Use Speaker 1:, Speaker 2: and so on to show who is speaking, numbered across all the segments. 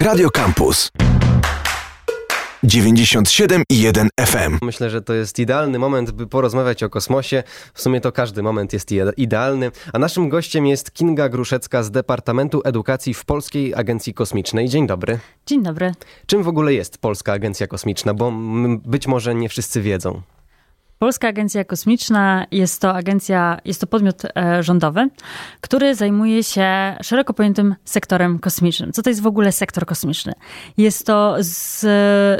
Speaker 1: Radio Campus 97,1 FM.
Speaker 2: Myślę, że to jest idealny moment, by porozmawiać o kosmosie. W sumie to każdy moment jest idealny. A naszym gościem jest Kinga Gruszecka z Departamentu Edukacji w Polskiej Agencji Kosmicznej. Dzień dobry.
Speaker 3: Dzień dobry.
Speaker 2: Czym w ogóle jest Polska Agencja Kosmiczna? Bo być może nie wszyscy wiedzą.
Speaker 3: Polska Agencja Kosmiczna jest to agencja, jest to podmiot e, rządowy, który zajmuje się szeroko pojętym sektorem kosmicznym. Co to jest w ogóle sektor kosmiczny? Jest to z,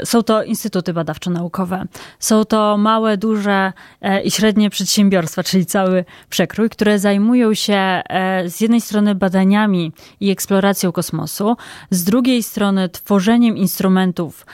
Speaker 3: są to instytuty badawczo-naukowe, są to małe, duże e, i średnie przedsiębiorstwa, czyli cały przekrój, które zajmują się e, z jednej strony badaniami i eksploracją kosmosu, z drugiej strony tworzeniem instrumentów,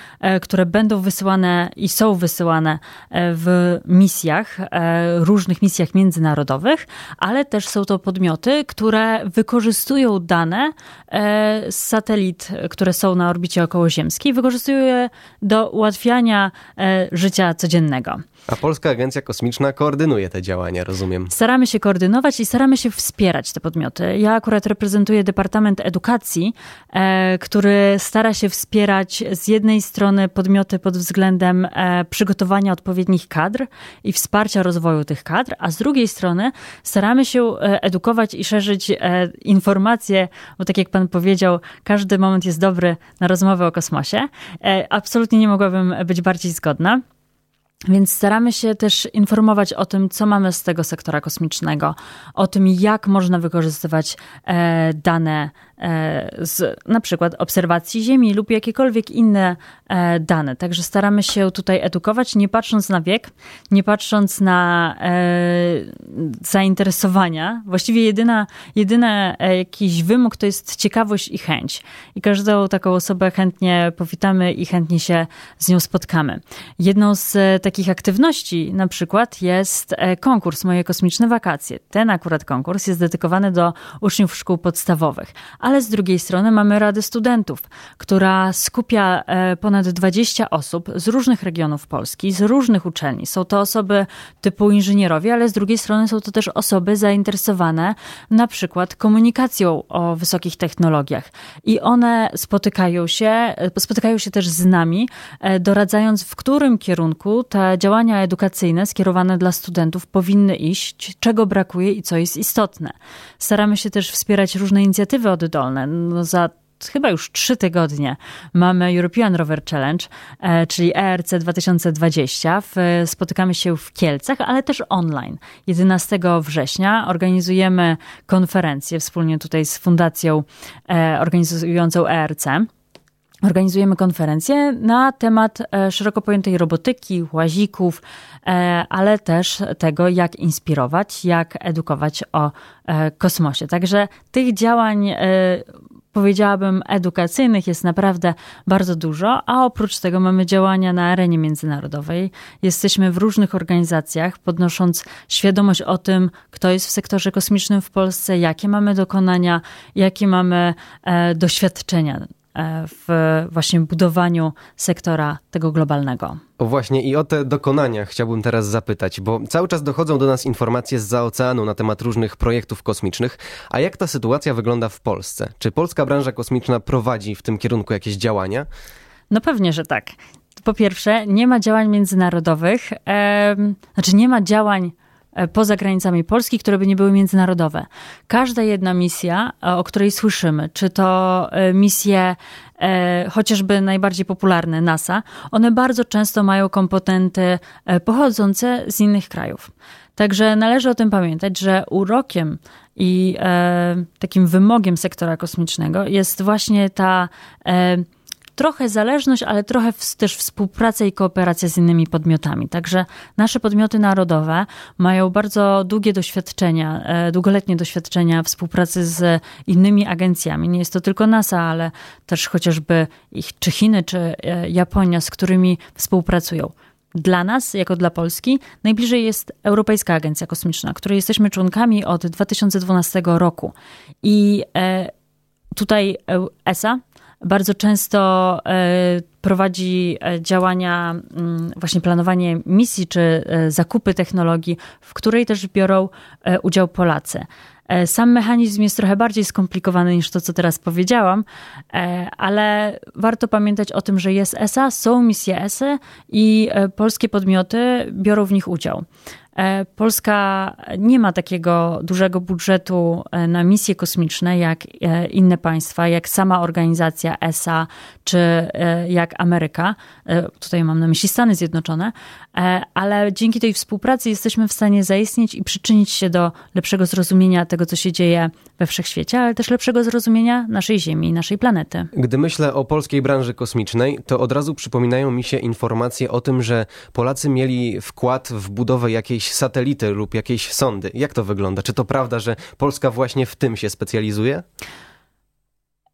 Speaker 3: które będą wysyłane i są wysyłane w misjach, e, różnych misjach międzynarodowych, ale też są to podmioty, które wykorzystują dane e, z satelit, które są na orbicie okołoziemskiej, wykorzystują je do ułatwiania e, życia codziennego.
Speaker 2: A Polska Agencja Kosmiczna koordynuje te działania, rozumiem.
Speaker 3: Staramy się koordynować i staramy się wspierać te podmioty. Ja akurat reprezentuję Departament Edukacji, e, który stara się wspierać z jednej strony podmioty pod względem e, przygotowania odpowiednich kadr i wsparcia rozwoju tych kadr, a z drugiej strony staramy się e, edukować i szerzyć informacje, bo tak jak pan powiedział, każdy moment jest dobry na rozmowę o kosmosie. Absolutnie nie mogłabym być bardziej zgodna. Więc staramy się też informować o tym, co mamy z tego sektora kosmicznego, o tym, jak można wykorzystywać e, dane e, z na przykład obserwacji Ziemi lub jakiekolwiek inne e, dane. Także staramy się tutaj edukować, nie patrząc na wiek, nie patrząc na zainteresowania. Właściwie jedyna, jedyny jakiś wymóg to jest ciekawość i chęć. I każdą taką osobę chętnie powitamy i chętnie się z nią spotkamy. Jedną z takich aktywności na przykład jest e, konkurs Moje Kosmiczne Wakacje. Ten akurat konkurs jest dedykowany do uczniów szkół podstawowych. Ale z drugiej strony mamy Radę Studentów, która skupia e, ponad 20 osób z różnych regionów Polski, z różnych uczelni. Są to osoby typu inżynierowie, ale z drugiej strony są to też osoby zainteresowane na przykład komunikacją o wysokich technologiach. I one spotykają się, e, spotykają się też z nami, doradzając w którym kierunku ta działania edukacyjne skierowane dla studentów powinny iść, czego brakuje i co jest istotne. Staramy się też wspierać różne inicjatywy oddolne. No za chyba już trzy tygodnie mamy European Rover Challenge, e, czyli ERC 2020. Spotykamy się w Kielcach, ale też online. 11 września organizujemy konferencję wspólnie tutaj z fundacją e, organizującą ERC. Organizujemy konferencję na temat e, szeroko pojętej robotyki, łazików, e, ale też tego, jak inspirować, jak edukować o e, kosmosie. Także tych działań powiedziałabym, edukacyjnych jest naprawdę bardzo dużo, a oprócz tego mamy działania na arenie międzynarodowej. Jesteśmy w różnych organizacjach, podnosząc świadomość o tym, kto jest w sektorze kosmicznym w Polsce, jakie mamy dokonania, jakie mamy doświadczenia E, w właśnie budowaniu sektora tego globalnego.
Speaker 2: O właśnie i o te dokonania chciałbym teraz zapytać, bo cały czas dochodzą do nas informacje z oceanu na temat różnych projektów kosmicznych. A jak ta sytuacja wygląda w Polsce? Czy polska branża kosmiczna prowadzi w tym kierunku jakieś działania?
Speaker 3: No pewnie, że tak. Po pierwsze, nie ma działań międzynarodowych, e, znaczy nie ma działań E, poza granicami Polski, które by nie były międzynarodowe. Każda jedna misja, e, o której słyszymy, czy to e, misje chociażby najbardziej popularne NASA, one bardzo często mają komponenty pochodzące z innych krajów. Także należy o tym pamiętać, że urokiem i takim wymogiem sektora kosmicznego jest właśnie ta trochę zależność, ale trochę też współpraca i kooperacja z innymi podmiotami. Także nasze podmioty narodowe mają bardzo długie doświadczenia, e, długoletnie doświadczenia współpracy z innymi agencjami. Nie jest to tylko NASA, ale też chociażby ich, czy Chiny, czy e, Japonia, z którymi współpracują. Dla nas, jako dla Polski, najbliżej jest Europejska Agencja Kosmiczna, której jesteśmy członkami od 2012 roku. I e, tutaj ESA bardzo często e, prowadzi e, działania, mm, właśnie planowanie misji czy e, zakupy technologii, w której też biorą udział Polacy. Sam mechanizm jest trochę bardziej skomplikowany niż to, co teraz powiedziałam, ale warto pamiętać o tym, że jest ESA, są misje ESA i polskie podmioty biorą w nich udział. E, Polska nie ma takiego dużego budżetu e, na misje kosmiczne jak e, inne państwa, jak sama organizacja ESA czy jak Ameryka. Tutaj mam na myśli Stany Zjednoczone, ale dzięki tej współpracy jesteśmy w stanie zaistnieć i przyczynić się do lepszego zrozumienia tego, co się dzieje we wszechświecie, ale też lepszego zrozumienia naszej Ziemi, naszej planety.
Speaker 2: Gdy myślę o polskiej branży kosmicznej, to od razu przypominają mi się informacje o tym, że Polacy mieli wkład w budowę jakiejś satelity lub jakiejś sondy. Jak to wygląda? Czy to prawda, że Polska właśnie w tym się specjalizuje?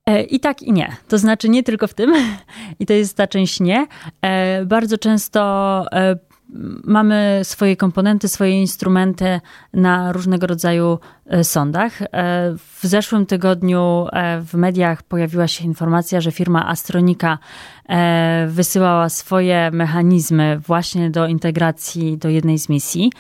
Speaker 3: E, I tak, i nie. To znaczy nie tylko w tym, i to jest ta część nie. E, bardzo często e, mamy swoje komponenty, swoje instrumenty na różnego rodzaju sądach. W zeszłym tygodniu w mediach pojawiła się informacja, że firma Astronika wysyłała swoje mechanizmy właśnie do integracji do jednej z misji.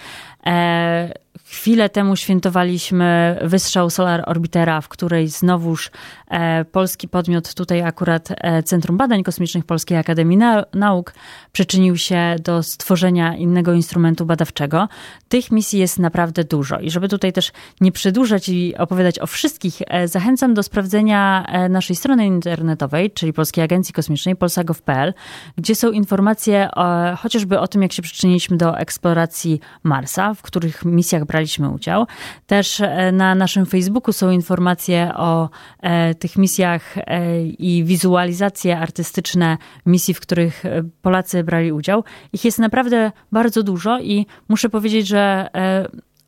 Speaker 3: Chwilę temu świętowaliśmy wystrzał Solar Orbitera, w której znowuż e, polski podmiot, tutaj akurat e, Centrum Badań Kosmicznych Polskiej Akademii Nauk, przyczynił się do stworzenia innego instrumentu badawczego. Tych misji jest naprawdę dużo. I żeby tutaj też nie przedłużać i opowiadać o wszystkich, e, zachęcam do sprawdzenia naszej strony internetowej, czyli Polskiej Agencji Kosmicznej, polsagov.pl, gdzie są informacje o, chociażby o tym, jak się przyczyniliśmy do eksploracji Marsa, w których misjach braliśmy udział. Też e, na naszym Facebooku są informacje o e, tych misjach e, i wizualizacje artystyczne misji, w których Polacy brali udział. Ich jest naprawdę bardzo dużo i muszę powiedzieć, że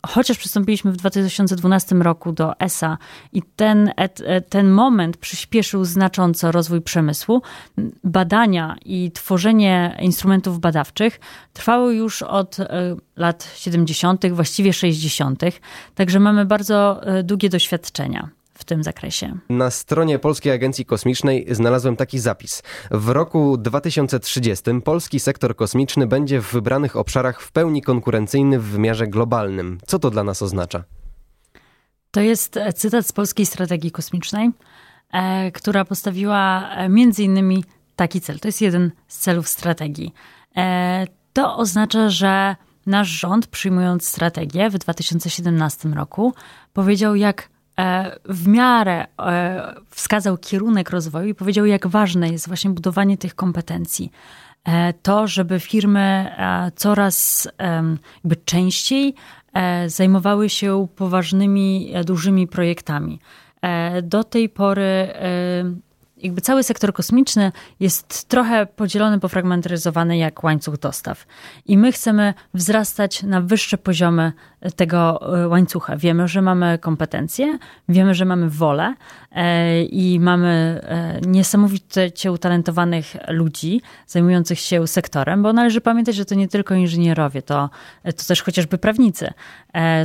Speaker 3: chociaż przystąpiliśmy w 2012 roku do ESA i ten, ten moment przyspieszył znacząco rozwój przemysłu, badania i tworzenie instrumentów badawczych trwały już od e, lat 70., właściwie 60., także mamy bardzo e, długie doświadczenia w tym zakresie.
Speaker 2: Na stronie Polskiej Agencji Kosmicznej znalazłem taki zapis. W roku 2030 polski sektor kosmiczny będzie w wybranych obszarach w pełni konkurencyjny w wymiarze globalnym. Co to dla nas oznacza?
Speaker 3: To jest e, cytat z Polskiej Strategii Kosmicznej, e, która postawiła e, między innymi taki cel. To jest jeden z celów strategii. To oznacza, że nasz rząd, przyjmując strategię w 2017 roku, powiedział, jak w miarę e, wskazał kierunek rozwoju i powiedział, jak ważne jest właśnie budowanie tych kompetencji. E, to, żeby firmy coraz jakby częściej zajmowały się poważnymi, dużymi projektami. Do tej pory jakby cały sektor kosmiczny jest trochę podzielony, pofragmentaryzowany jak łańcuch dostaw. I my chcemy wzrastać na wyższe poziomy tego e, łańcucha. Wiemy, że mamy kompetencje, wiemy, że mamy wolę i mamy e, niesamowicie utalentowanych ludzi zajmujących się sektorem, bo należy pamiętać, że to nie tylko inżynierowie, to, to też chociażby prawnicy,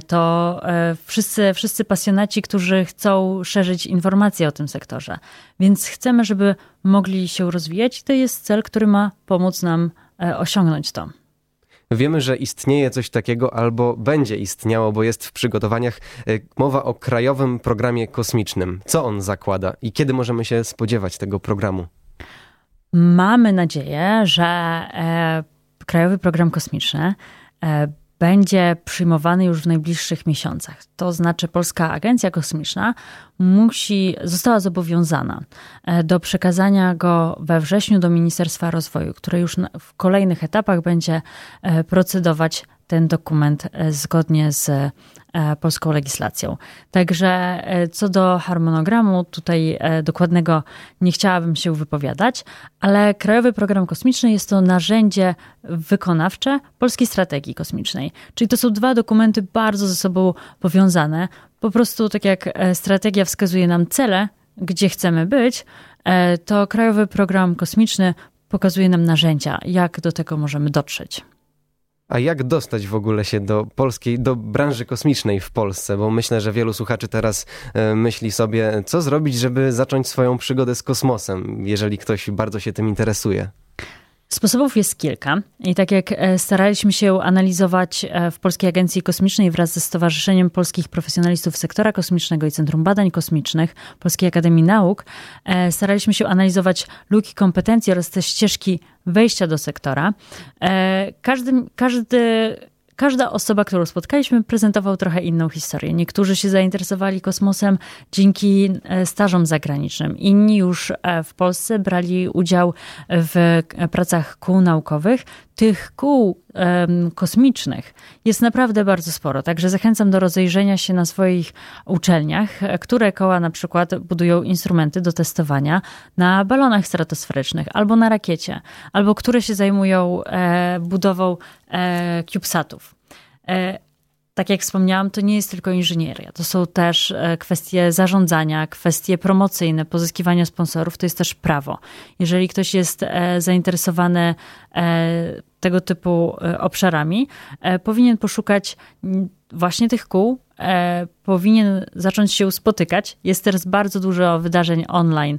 Speaker 3: to wszyscy, wszyscy pasjonaci, którzy chcą szerzyć informacje o tym sektorze. Więc chcemy, żeby mogli się rozwijać i to jest cel, który ma pomóc nam osiągnąć to.
Speaker 2: Wiemy, że istnieje coś takiego albo będzie istniało, bo jest w przygotowaniach e, mowa o krajowym programie kosmicznym. Co on zakłada i kiedy możemy się spodziewać tego programu?
Speaker 3: Mamy nadzieję, że e, Krajowy Program Kosmiczny e, będzie przyjmowany już w najbliższych miesiącach. To znaczy Polska Agencja Kosmiczna musi, została zobowiązana e, do przekazania go we wrześniu do Ministerstwa Rozwoju, które już w kolejnych etapach będzie e, procedować ten dokument e, zgodnie z E, polską legislacją. Także e, co do harmonogramu, tutaj dokładnego nie chciałabym się wypowiadać, ale Krajowy Program Kosmiczny jest to narzędzie wykonawcze Polskiej Strategii Kosmicznej. Czyli to są dwa dokumenty bardzo ze sobą powiązane. Po prostu tak jak strategia wskazuje nam cele, gdzie chcemy być, to Krajowy Program Kosmiczny pokazuje nam narzędzia, jak do tego możemy dotrzeć.
Speaker 2: A jak dostać w ogóle się do polskiej, do branży kosmicznej w Polsce? Bo myślę, że wielu słuchaczy teraz e, myśli sobie, co zrobić, żeby zacząć swoją przygodę z kosmosem, jeżeli ktoś bardzo się tym interesuje.
Speaker 3: Sposobów jest kilka i tak jak e, staraliśmy się analizować e, w Polskiej Agencji Kosmicznej wraz ze Stowarzyszeniem Polskich Profesjonalistów Sektora Kosmicznego i Centrum Badań Kosmicznych Polskiej Akademii Nauk, e, staraliśmy się analizować luki kompetencji oraz te ścieżki wejścia do sektora. Każdy, każdy każda osoba, którą spotkaliśmy, prezentował trochę inną historię. Niektórzy się zainteresowali kosmosem dzięki e, stażom zagranicznym. Inni już e, w Polsce brali udział w pracach kół naukowych. Tych kół um, kosmicznych jest naprawdę bardzo sporo, także zachęcam do rozejrzenia się na swoich uczelniach, które koła na przykład budują instrumenty do testowania na balonach stratosferycznych albo na rakiecie, albo które się zajmują e, budową e, CubeSatów. E, tak jak wspomniałam, to nie jest tylko inżynieria. To są też e, kwestie zarządzania, kwestie promocyjne, pozyskiwania sponsorów, to jest też prawo. Jeżeli ktoś jest e, zainteresowany tego typu obszarami, powinien poszukać właśnie tych kół, powinien zacząć się spotykać. Jest teraz bardzo dużo wydarzeń online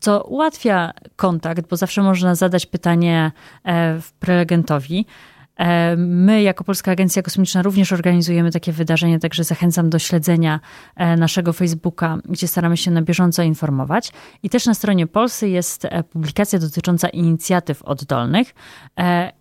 Speaker 3: co ułatwia kontakt, bo zawsze można zadać pytanie prelegentowi. E, my, jako Polska Agencja Kosmiczna, również organizujemy takie wydarzenia, także zachęcam do śledzenia e, naszego Facebooka, gdzie staramy się na bieżąco informować. I też na stronie Polsy jest e, publikacja dotycząca inicjatyw oddolnych.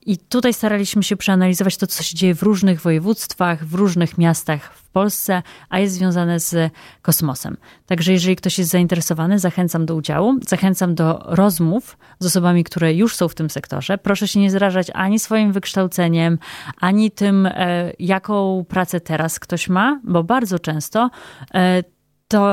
Speaker 3: I tutaj staraliśmy się przeanalizować to, co się dzieje w różnych województwach, w różnych miastach Polsce, a jest związane z kosmosem. Także jeżeli ktoś jest zainteresowany, zachęcam do udziału, zachęcam do rozmów z osobami, które już są w tym sektorze. Proszę się nie zrażać ani swoim wykształceniem, ani tym, e, jaką pracę teraz ktoś ma, bo bardzo często e, to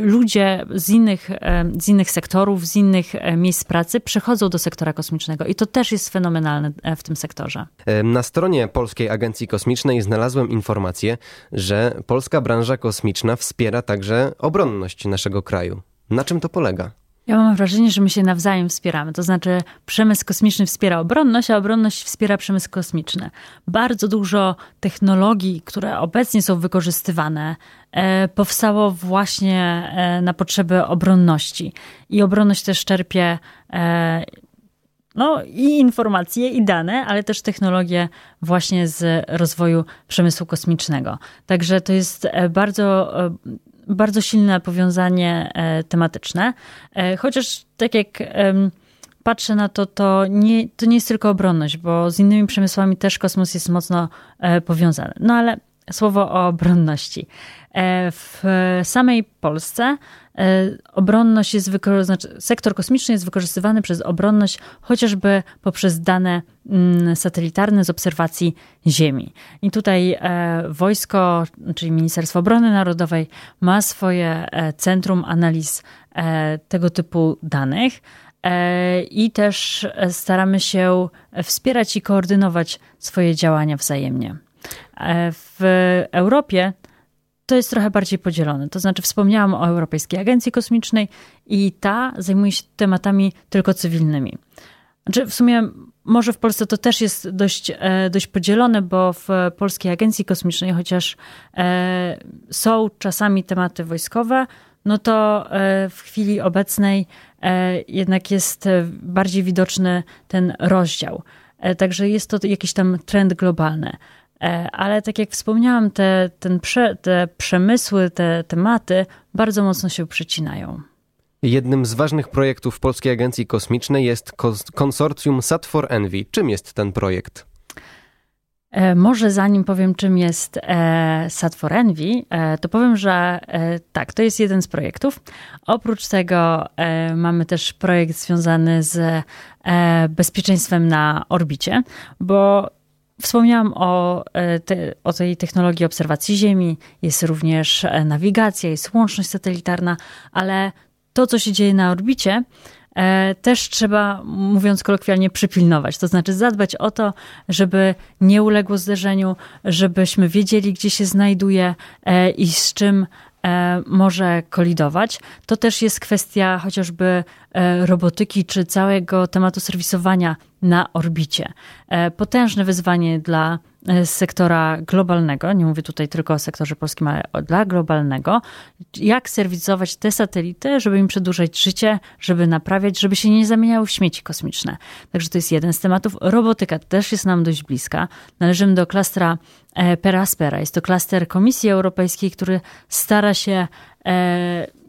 Speaker 3: ludzie z innych, e, z innych sektorów, z innych e, miejsc pracy przechodzą do sektora kosmicznego i to też jest fenomenalne e, w tym sektorze.
Speaker 2: Na stronie Polskiej Agencji Kosmicznej znalazłem informację, że polska branża kosmiczna wspiera także obronność naszego kraju. Na czym to polega?
Speaker 3: Ja mam wrażenie, że my się nawzajem wspieramy. To znaczy, przemysł kosmiczny wspiera obronność, a obronność wspiera przemysł kosmiczny. Bardzo dużo technologii, które obecnie są wykorzystywane, e, powstało właśnie e, na potrzeby obronności. I obronność też czerpie e, no, i informacje, i dane, ale też technologie właśnie z rozwoju przemysłu kosmicznego. Także to jest bardzo bardzo silne powiązanie e, tematyczne. E, chociaż tak jak patrzę na to, to nie, to nie jest tylko obronność, bo z innymi przemysłami też kosmos jest mocno e, powiązany. No ale słowo o obronności. W samej Polsce obronność jest znaczy sektor kosmiczny jest wykorzystywany przez obronność chociażby poprzez dane mm, satelitarne z obserwacji Ziemi. I tutaj e, wojsko, czyli Ministerstwo Obrony Narodowej ma swoje e, centrum analiz tego typu danych. I też staramy się wspierać i koordynować swoje działania wzajemnie. W Europie to jest trochę bardziej podzielone. To znaczy, wspomniałam o Europejskiej Agencji Kosmicznej i ta zajmuje się tematami tylko cywilnymi. Znaczy, w sumie może w Polsce to też jest dość, e, dość podzielone, bo w Polskiej Agencji Kosmicznej, chociaż e, są czasami tematy wojskowe, no to e, w chwili obecnej jednak jest bardziej widoczny ten rozdział. Także jest to jakiś tam trend globalny. E, ale tak jak wspomniałam, te, ten prze, te przemysły, te tematy bardzo mocno się przecinają.
Speaker 2: Jednym z ważnych projektów Polskiej Agencji Kosmicznej jest konsorcjum Sat4Envy. Czym jest ten projekt?
Speaker 3: E, może zanim powiem, czym jest e, Sat4Envy, to powiem, że tak, to jest jeden z projektów. Oprócz tego mamy też projekt związany z bezpieczeństwem na orbicie, bo Wspomniałam o, e, te, o tej technologii obserwacji Ziemi, jest również e, nawigacja, jest łączność satelitarna, ale to, co się dzieje na orbicie, e, też trzeba, mówiąc kolokwialnie, przypilnować. To znaczy zadbać o to, żeby nie uległo zderzeniu, żebyśmy wiedzieli, gdzie się znajduje i z czym może kolidować. To też jest kwestia chociażby robotyki czy całego tematu serwisowania na orbicie. E, potężne wyzwanie dla e, sektora globalnego, nie mówię tutaj tylko o sektorze polskim, ale dla globalnego, jak serwisować te satelity, żeby im przedłużać życie, żeby naprawiać, żeby się nie zamieniały w śmieci kosmiczne. Także to jest jeden z tematów. Robotyka też jest nam dość bliska. Należymy do klastra e, Peraspera. Jest to klaster Komisji Europejskiej, który stara się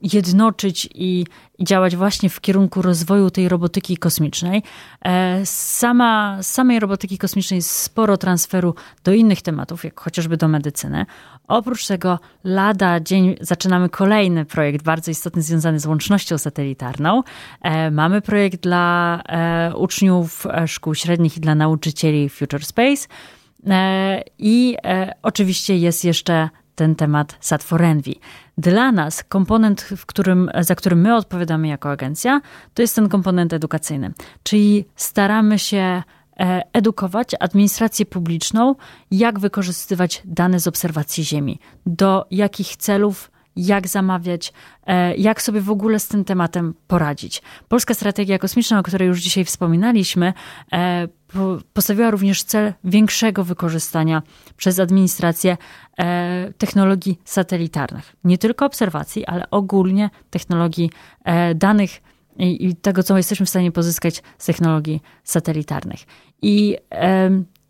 Speaker 3: jednoczyć i, działać właśnie w kierunku rozwoju tej robotyki kosmicznej. E, sama, z samej robotyki kosmicznej jest sporo transferu do innych tematów, jak chociażby do medycyny. Oprócz tego lada dzień zaczynamy kolejny projekt bardzo istotny związany z łącznością satelitarną. E, mamy projekt dla e, uczniów szkół średnich i dla nauczycieli Future Space. I oczywiście jest jeszcze ten temat Sat for Envy. Dla nas komponent, w którym, za którym my odpowiadamy jako agencja, to jest ten komponent edukacyjny. Czyli staramy się e, edukować administrację publiczną, jak wykorzystywać dane z obserwacji Ziemi, do jakich celów jak zamawiać, e, jak sobie w ogóle z tym tematem poradzić. Polska strategia kosmiczna, o której już dzisiaj wspominaliśmy, e, postawiła również cel większego wykorzystania przez administrację e, technologii satelitarnych. Nie tylko obserwacji, ale ogólnie technologii danych i tego, co jesteśmy w stanie pozyskać z technologii satelitarnych. I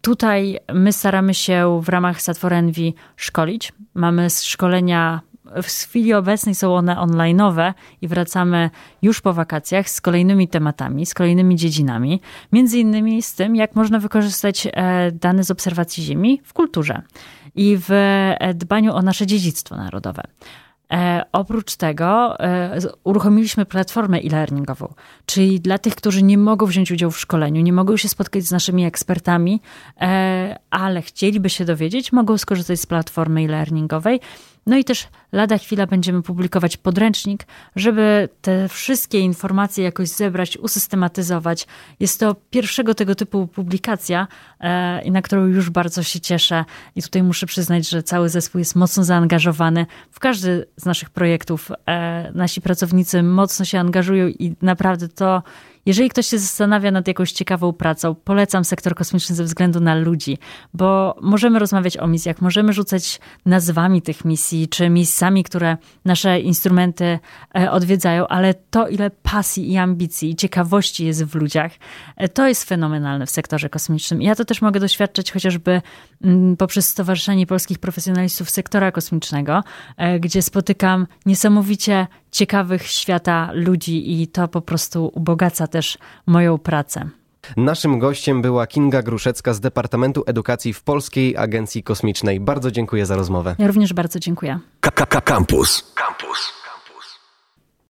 Speaker 3: tutaj my staramy się w ramach Satworenwi szkolić. Mamy szkolenia w chwili obecnej są one online'owe i wracamy już po wakacjach z kolejnymi tematami, z kolejnymi dziedzinami. Między innymi z tym, jak można wykorzystać e, dane z obserwacji Ziemi w kulturze i w e, dbaniu o nasze dziedzictwo narodowe. E, oprócz tego uruchomiliśmy platformę e-learningową, czyli dla tych, którzy nie mogą wziąć udziału w szkoleniu, nie mogą się spotkać z naszymi ekspertami, ale chcieliby się dowiedzieć, mogą skorzystać z platformy e-learningowej. No i też lada chwila będziemy publikować podręcznik, żeby te wszystkie informacje jakoś zebrać, usystematyzować. Jest to pierwszego tego typu publikacja, e, na którą już bardzo się cieszę. I tutaj muszę przyznać, że cały zespół jest mocno zaangażowany w każdy z naszych projektów. E, nasi pracownicy mocno się angażują i naprawdę to jeżeli ktoś się zastanawia nad jakąś ciekawą pracą, polecam sektor kosmiczny ze względu na ludzi, bo możemy rozmawiać o misjach, możemy rzucać nazwami tych misji, czy misjami, które nasze instrumenty e, odwiedzają, ale to, ile pasji i ambicji i ciekawości jest w ludziach, e, to jest fenomenalne w sektorze kosmicznym. Ja to też mogę doświadczać chociażby mm, poprzez Stowarzyszenie Polskich Profesjonalistów Sektora Kosmicznego, e, gdzie spotykam niesamowicie ciekawych świata ludzi i to po prostu ubogaca też moją pracę.
Speaker 2: Naszym gościem była Kinga Gruszecka z Departamentu Edukacji w Polskiej Agencji Kosmicznej. Bardzo dziękuję za rozmowę.
Speaker 3: Ja również bardzo dziękuję.
Speaker 1: Campus. Campus.